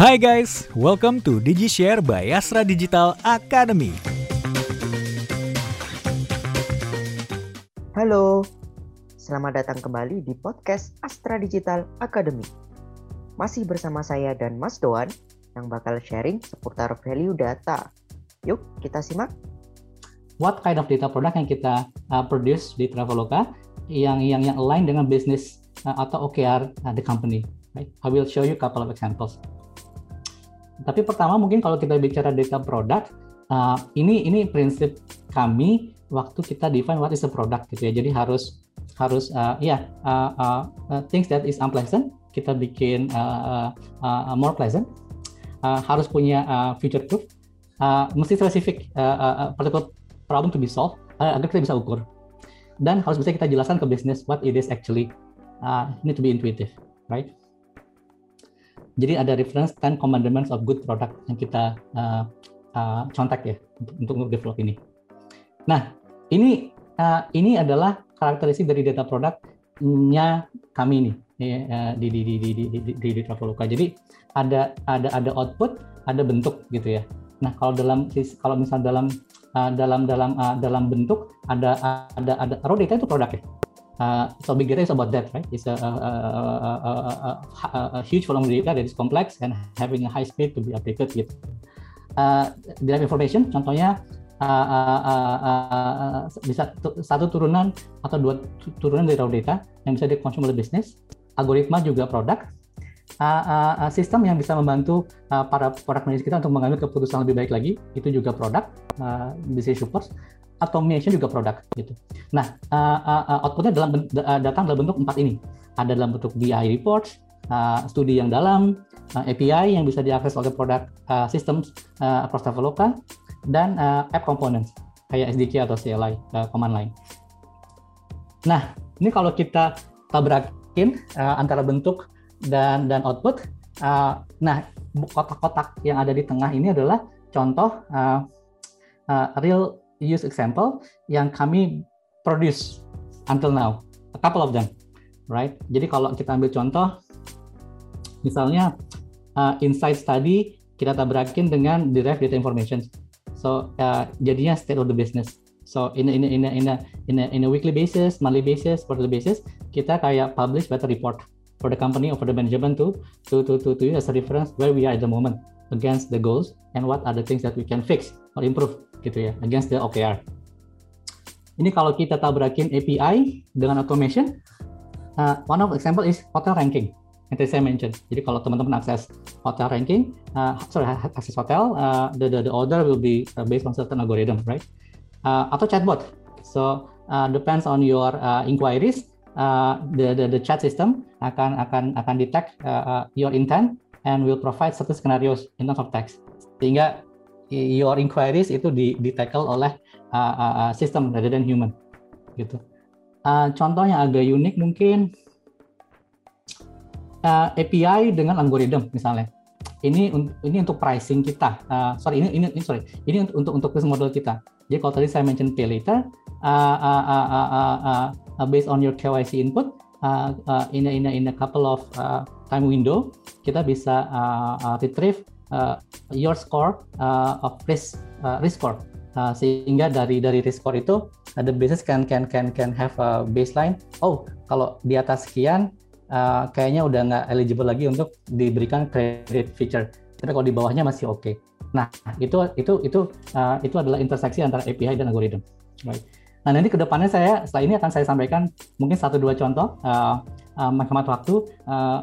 Hai guys, welcome to DigiShare by Astra Digital Academy. Halo, selamat datang kembali di podcast Astra Digital Academy. Masih bersama saya dan Mas Doan yang bakal sharing seputar value data. Yuk, kita simak. What kind of data product yang kita uh, produce di Traveloka yang yang yang align dengan bisnis uh, atau OKR uh, the company. Right? I will show you a couple of examples. Tapi pertama mungkin kalau kita bicara data product, uh, ini ini prinsip kami waktu kita define what is a product gitu ya. Jadi harus harus uh, ya yeah, uh, uh, uh, things that is unpleasant kita bikin uh, uh, uh, more pleasant. Uh, harus punya uh, future proof. Uh, mesti spesifik uh, uh, particular problem to be solved uh, agar kita bisa ukur. Dan harus bisa kita jelaskan ke bisnis what it is actually. Uh, need to be intuitive, right? Jadi ada reference 10 commandments of good product yang kita uh, uh, contek ya untuk untuk develop ini. Nah, ini uh, ini adalah karakteristik dari data produknya kami nih ya, di di di di di di, di, di Traveloka. Jadi ada ada ada output, ada bentuk gitu ya. Nah, kalau dalam kalau misal dalam uh, dalam dalam uh, dalam bentuk ada ada ada raw data itu produk ya. Uh, so big data is about that, right? It's a, a, a, a, a, a huge volume of data that is complex and having a high speed to be updated gitu. Uh, information, contohnya uh, uh, uh, uh, bisa satu turunan atau dua turunan dari raw data yang bisa dikonsumsi oleh bisnis. Algoritma juga produk. Uh, uh, uh, sistem yang bisa membantu uh, para produk manager kita untuk mengambil keputusan lebih baik lagi itu juga produk uh, business support automation juga produk gitu. Nah, uh, uh, outputnya dalam uh, datang dalam bentuk empat ini. Ada dalam bentuk BI reports, uh, studi yang dalam, uh, API yang bisa diakses oleh produk uh, systems uh, across Traveloka, dan uh, app components kayak SDK atau CLI uh, command line. Nah, ini kalau kita tabrakin uh, antara bentuk dan dan output, uh, nah kotak-kotak yang ada di tengah ini adalah contoh uh, uh, real use example yang kami produce until now, a couple of them, right? Jadi kalau kita ambil contoh, misalnya uh, insight study kita tabrakin dengan derived data information. So uh, jadinya state of the business. So in a, in a, in a, in a, in a, in a weekly basis, monthly basis, quarterly basis, kita kayak publish better report for the company or for the management to to to to, to as a reference where we are at the moment against the goals and what are the things that we can fix or improve gitu ya against the OKR. Ini kalau kita tabrakin API dengan automation, uh, one of example is hotel ranking yang tadi saya mention. Jadi kalau teman-teman akses hotel ranking, uh, sorry akses hotel, uh, the, the the order will be uh, based on certain algorithm, right? Uh, atau chatbot. So uh, depends on your uh, inquiries, uh, the, the the chat system akan akan akan detect uh, uh, your intent and will provide certain scenarios in terms of text. Sehingga your inquiries itu di, di tackle oleh uh, uh, uh, sistem rather than human gitu. Uh, contoh yang agak unik mungkin uh, API dengan algoritma misalnya. Ini ini untuk pricing kita. Uh, sorry ini ini, ini sorry ini untuk untuk untuk model kita. Jadi kalau tadi saya mention pay later uh, uh, uh, uh, uh, uh, based on your KYC input uh, uh, in a, in a, in a couple of uh, time window kita bisa uh, uh, retrieve uh, your score uh, of risk uh, risk score uh, sehingga dari dari risk score itu uh, the business can can can can have a baseline oh kalau di atas sekian uh, kayaknya udah nggak eligible lagi untuk diberikan credit feature tapi kalau di bawahnya masih oke okay. nah itu itu itu uh, itu adalah interseksi antara API dan algoritma right. nah nanti ke depannya saya setelah ini akan saya sampaikan mungkin satu dua contoh uh, uh, menghemat waktu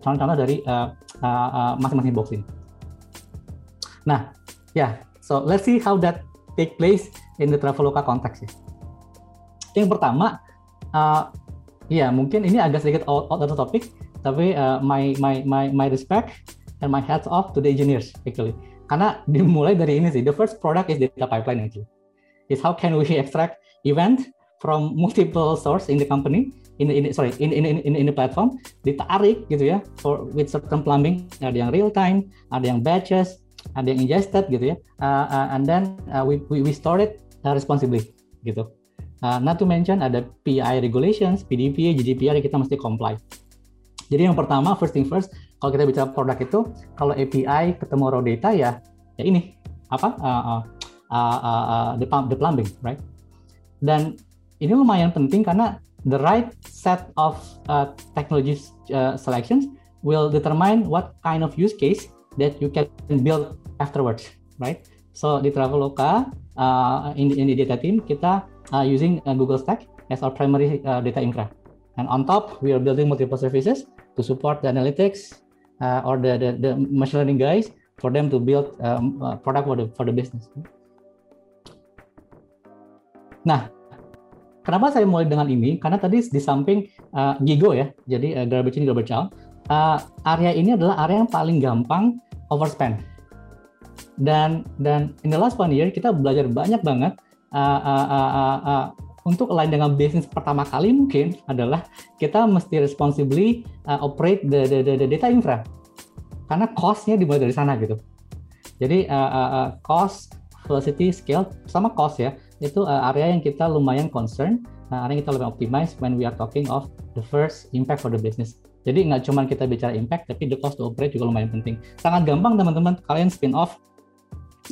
contoh-contoh uh, dari masing-masing uh, uh, uh, box ini Nah, ya, yeah. so let's see how that take place in the Traveloka context ya. Yang pertama, uh, ya mungkin ini agak sedikit out, out of the topic, tapi uh, my my my my respect and my hats off to the engineers actually. Karena dimulai dari ini sih, the first product is data pipeline actually. Is how can we extract event from multiple source in the company in in sorry in in in in the platform ditarik gitu ya for with certain plumbing ada yang real time ada yang batches ada yang ingested gitu ya, uh, uh, and then uh, we, we we store it uh, responsibly gitu. Uh, not to mention ada PI regulations, PDPA, GDPR yang kita mesti comply. Jadi yang pertama, first thing first, Kalau kita bicara produk itu, kalau API ketemu raw data ya, ya ini apa uh, uh, uh, uh, the, the plumbing, right? Dan ini lumayan penting karena the right set of uh, technology uh, selections will determine what kind of use case that you can build afterwards, right? So di Traveloka uh, in, in the data team kita uh, using uh, Google Stack as our primary uh, data infra, and on top we are building multiple services to support the analytics uh, or the, the the machine learning guys for them to build um, uh, product for the for the business. Nah, kenapa saya mulai dengan ini? Karena tadi di samping uh, Gigo ya, jadi uh, garbage in garbage out, uh, area ini adalah area yang paling gampang overspend. Dan dan in the last one year kita belajar banyak banget uh, uh, uh, uh, uh, untuk lain dengan bisnis pertama kali mungkin adalah kita mesti responsibly uh, operate the, the, the, the data infra karena cost-nya dimulai dari sana gitu. Jadi uh, uh, uh, cost, velocity, scale sama cost ya itu uh, area yang kita lumayan concern, nah, area yang kita lebih optimize when we are talking of the first impact for the business. Jadi nggak cuma kita bicara impact, tapi the cost to operate juga lumayan penting. Sangat gampang teman-teman kalian spin off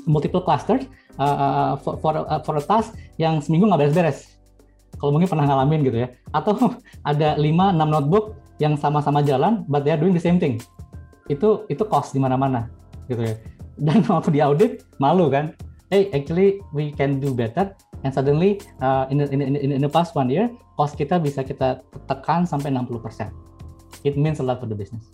multiple clusters uh, uh, for, for, uh, for a task yang seminggu nggak beres-beres. Kalau mungkin pernah ngalamin gitu ya. Atau ada 5-6 notebook yang sama-sama jalan, but they are doing the same thing. Itu itu cost di mana-mana gitu ya. Dan waktu di audit malu kan, hey actually we can do better and suddenly uh, in, the, in, in, in the past one year cost kita bisa kita tekan sampai 60%. It means a lot for the business.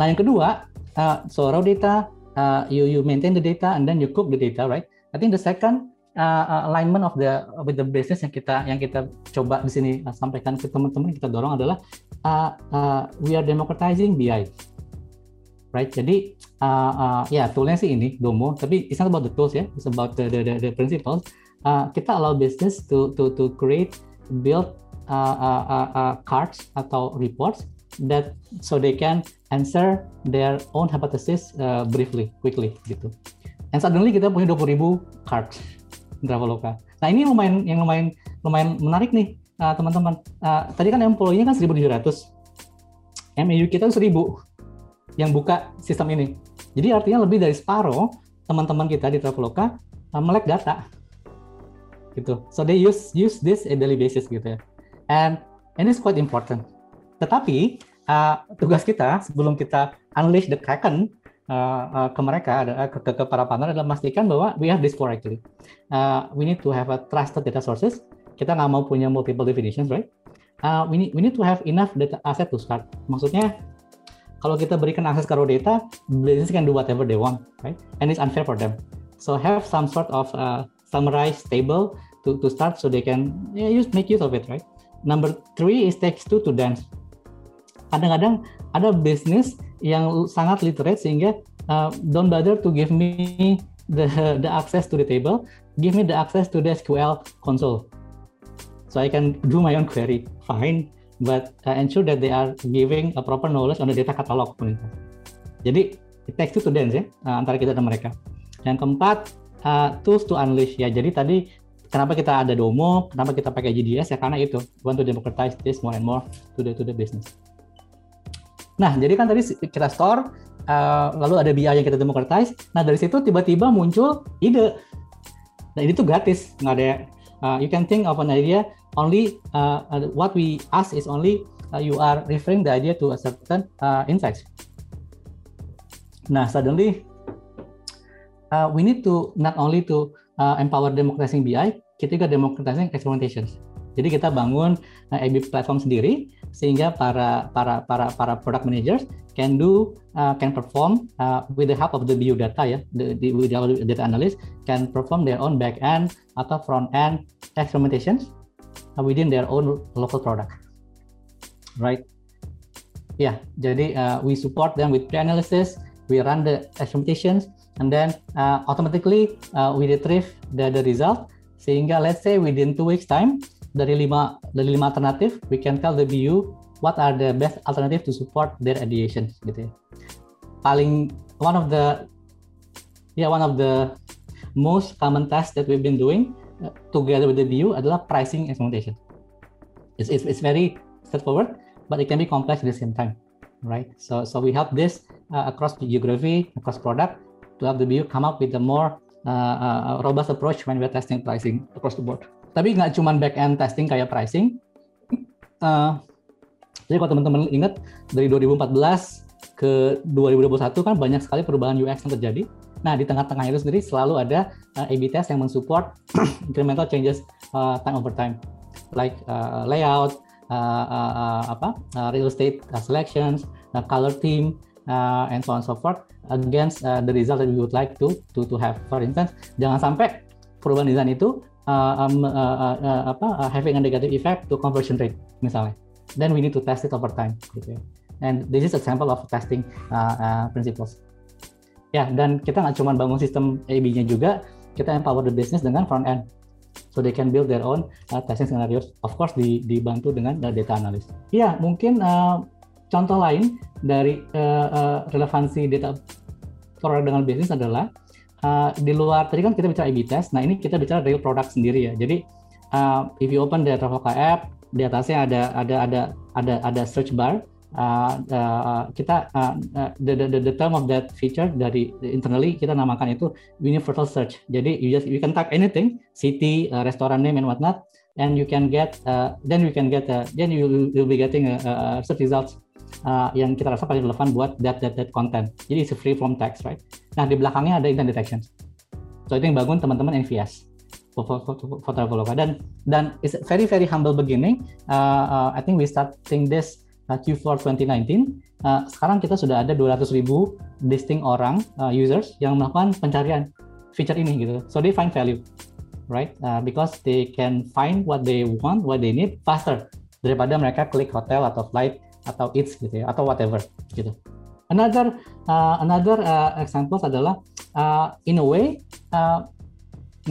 Nah yang kedua, uh, so raw data, uh, you you maintain the data and then you cook the data, right? I think the second uh, uh alignment of the with the business yang kita yang kita coba di sini uh, sampaikan ke teman-teman kita dorong adalah uh, uh, we are democratizing BI, right? Jadi uh, uh, ya yeah, toolnya sih ini Domo, tapi it's not about the tools ya, yeah. it's about the the, the, the principles. Uh, kita allow business to to to create, build uh, uh, uh, uh, cards atau reports that so they can answer their own hypothesis uh, briefly, quickly gitu. And suddenly kita punya 20 ribu cards Traveloka. Nah ini lumayan yang lumayan lumayan menarik nih teman-teman. Uh, uh, tadi kan employee-nya kan 1.700, MAU kita 1.000 yang buka sistem ini. Jadi artinya lebih dari separuh teman-teman kita di Traveloka uh, melek data. Gitu. So they use use this a daily basis gitu ya. And and it's quite important. Tetapi uh, tugas kita sebelum kita unleash the kraken uh, uh, ke mereka uh, ke, ke, ke para partner adalah memastikan bahwa we have this core actually. Uh, we need to have a trusted data sources. Kita nggak mau punya multiple definitions, right? Uh, we need we need to have enough data asset to start. Maksudnya kalau kita berikan akses ke raw data, business can do whatever they want, right? And it's unfair for them. So have some sort of uh, summarized table to to start so they can yeah, use make use of it, right? Number three is takes two to dance. Kadang-kadang ada bisnis yang sangat literate sehingga uh, don't bother to give me the the access to the table, give me the access to the SQL console, so I can do my own query. Fine, but uh, ensure that they are giving a proper knowledge on the data catalog Jadi it takes two to dance ya uh, antara kita dan mereka. Yang keempat uh, tools to unleash ya. Jadi tadi kenapa kita ada Domo, kenapa kita pakai GDS ya karena itu want to democratize this more and more to the to the business. Nah jadi kan tadi kita store uh, lalu ada BI yang kita democratize. Nah dari situ tiba-tiba muncul ide. Nah ini tuh gratis nggak ada. Uh, you can think of an idea only uh, what we ask is only uh, you are referring the idea to a certain uh, insights. Nah, suddenly uh, we need to not only to uh, empower democratizing BI, kita juga democratizing experimentation. Jadi kita bangun uh, AB platform sendiri sehingga para para para para product managers can do uh, can perform uh, with the help of the bio data ya, the, the the data analyst can perform their own back end atau front end experimentations Uh, within their own local product, right? Yeah, jadi uh, we support them with pre-analysis, we run the experimentation, and then uh, automatically uh, we retrieve the, the result. Sehingga let's say within two weeks time dari lima dari lima alternatif, we can tell the BU what are the best alternative to support their ideation, gitu ya. Paling one of the yeah one of the most common tasks that we've been doing together with the view adalah pricing experimentation. It's, it's, it's very straightforward, but it can be complex at the same time. right? So so we help this uh, across geography, across product to help the BU come up with a more uh, uh, robust approach when we're testing pricing across the board. Tapi nggak cuma back end testing kayak pricing. Uh, jadi kalau teman-teman ingat dari 2014 ke 2021 kan banyak sekali perubahan UX yang terjadi. Nah di tengah-tengah itu sendiri selalu ada uh, A/B test yang mensupport incremental changes uh, time over time, like uh, layout, uh, uh, uh, apa uh, real estate uh, selections, uh, color theme, uh, and so on and so forth against uh, the result that we would like to to to have. For instance, jangan sampai perubahan desain itu uh, um, uh, uh, uh, apa uh, having a negative effect to conversion rate misalnya. Then we need to test it over time. Gitu ya. And this is example of testing uh, uh, principles. Ya, dan kita nggak cuma bangun sistem A/B-nya juga, kita empower the business dengan front end, so they can build their own uh, testing scenarios. Of course, di, dibantu dengan uh, data analyst. Ya, mungkin uh, contoh lain dari uh, uh, relevansi data produk dengan bisnis adalah uh, di luar tadi kan kita bicara A/B test. Nah, ini kita bicara real product sendiri ya. Jadi uh, if you open the Traveloka app, di atasnya ada ada ada ada ada search bar uh, uh, kita uh, the, the the term of that feature dari internally kita namakan itu universal search. Jadi you just you can type anything, city, uh, restaurant name and whatnot, and you can get uh, then you can get uh, then you will be getting a, a search results uh, yang kita rasa paling relevan buat that that that content. Jadi it's free from text, right? Nah di belakangnya ada intent detection. So itu yang bangun teman-teman NVS for Traveloka dan dan it's very very humble beginning. Uh, uh, I think we starting this uh, Q4 2019, uh, sekarang kita sudah ada 200 ribu listing orang uh, users yang melakukan pencarian feature ini gitu. So they find value, right? Uh, because they can find what they want, what they need faster daripada mereka klik hotel atau flight atau eats gitu ya atau whatever gitu. Another uh, another uh, examples adalah uh, in a way uh,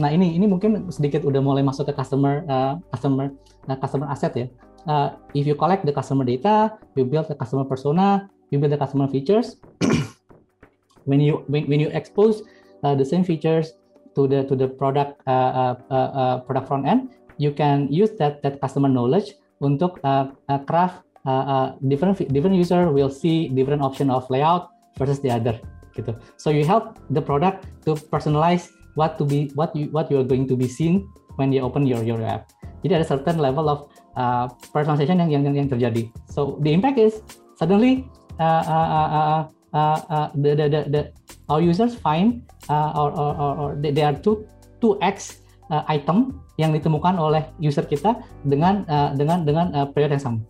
nah ini ini mungkin sedikit udah mulai masuk ke customer uh, customer uh, customer asset ya uh, if you collect the customer data, you build the customer persona, you build the customer features. when you when, when you expose uh, the same features to the to the product uh, uh, uh, uh product front end, you can use that that customer knowledge untuk uh, uh, craft uh, uh, different different user will see different option of layout versus the other gitu. So you help the product to personalize what to be what you what you are going to be seeing when you open your your app. Jadi ada certain level of uh, personalization yang, yang yang terjadi. So the impact is suddenly uh, uh, uh, uh, uh, uh, the, the, the, the our users find uh, or, or, or, or they are two two x uh, item yang ditemukan oleh user kita dengan uh, dengan dengan uh, yang sama.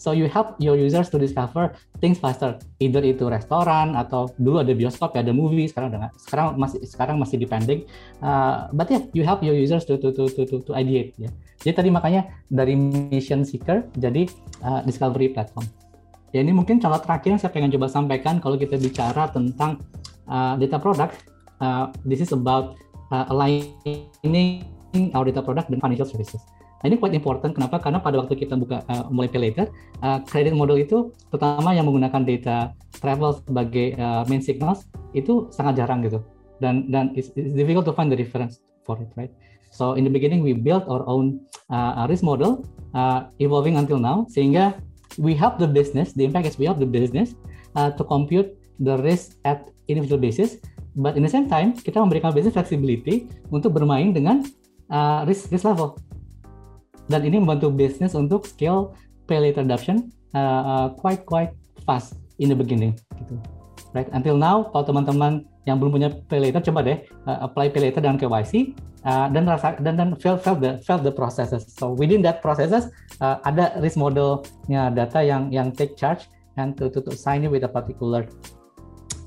So you help your users to discover things faster. Either itu restoran atau dulu ada bioskop ya ada movie sekarang dengan sekarang masih sekarang masih depending. Uh, but yeah, you help your users to to to to to, to ideate ya. Jadi tadi makanya dari mission seeker jadi uh, discovery platform. Ya ini mungkin contoh terakhir yang saya pengen coba sampaikan kalau kita bicara tentang uh, data product. Uh, this is about uh, aligning our data product dengan financial services. Nah, ini quite important. Kenapa? Karena pada waktu kita buka uh, mulai pay later, uh, credit model itu terutama yang menggunakan data travel sebagai uh, main signals itu sangat jarang gitu. Dan dan it's, it's difficult to find the reference for it, right? So in the beginning we built our own uh, risk model, uh, evolving until now, sehingga we help the business. The impact is we help the business uh, to compute the risk at individual basis. But in the same time, kita memberikan business flexibility untuk bermain dengan uh, risk risk level dan ini membantu bisnis untuk scale pay later adoption uh, uh, quite quite fast in the beginning gitu. Right until now kalau teman-teman yang belum punya pay later coba deh uh, apply pay later dengan KYC uh, dan rasa dan dan felt felt the felt the processes. So within that processes uh, ada risk modelnya data yang yang take charge and to to, to sign you with a particular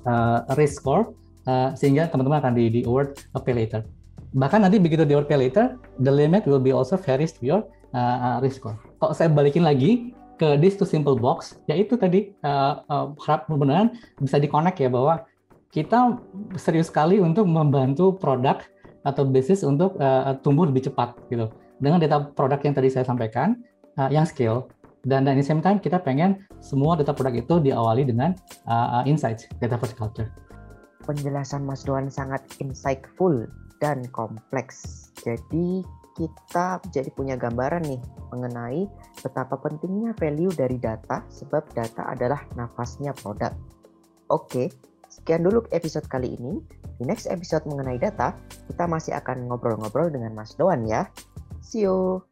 uh, risk score uh, sehingga teman-teman akan di, di award a pay later bahkan nanti begitu di pay later, the limit will be also varies to your uh, uh, risk score. Kalau saya balikin lagi ke this to simple box, yaitu tadi uh, uh, harap benar bisa di-connect ya bahwa kita serius sekali untuk membantu produk atau bisnis untuk uh, tumbuh lebih cepat gitu. Dengan data produk yang tadi saya sampaikan, uh, yang scale, dan dan di same time kita pengen semua data produk itu diawali dengan uh, uh, insights, data first culture. Penjelasan Mas Doan sangat insightful dan kompleks. Jadi kita jadi punya gambaran nih mengenai betapa pentingnya value dari data sebab data adalah nafasnya produk. Oke, sekian dulu episode kali ini. Di next episode mengenai data, kita masih akan ngobrol-ngobrol dengan Mas Doan ya. See you.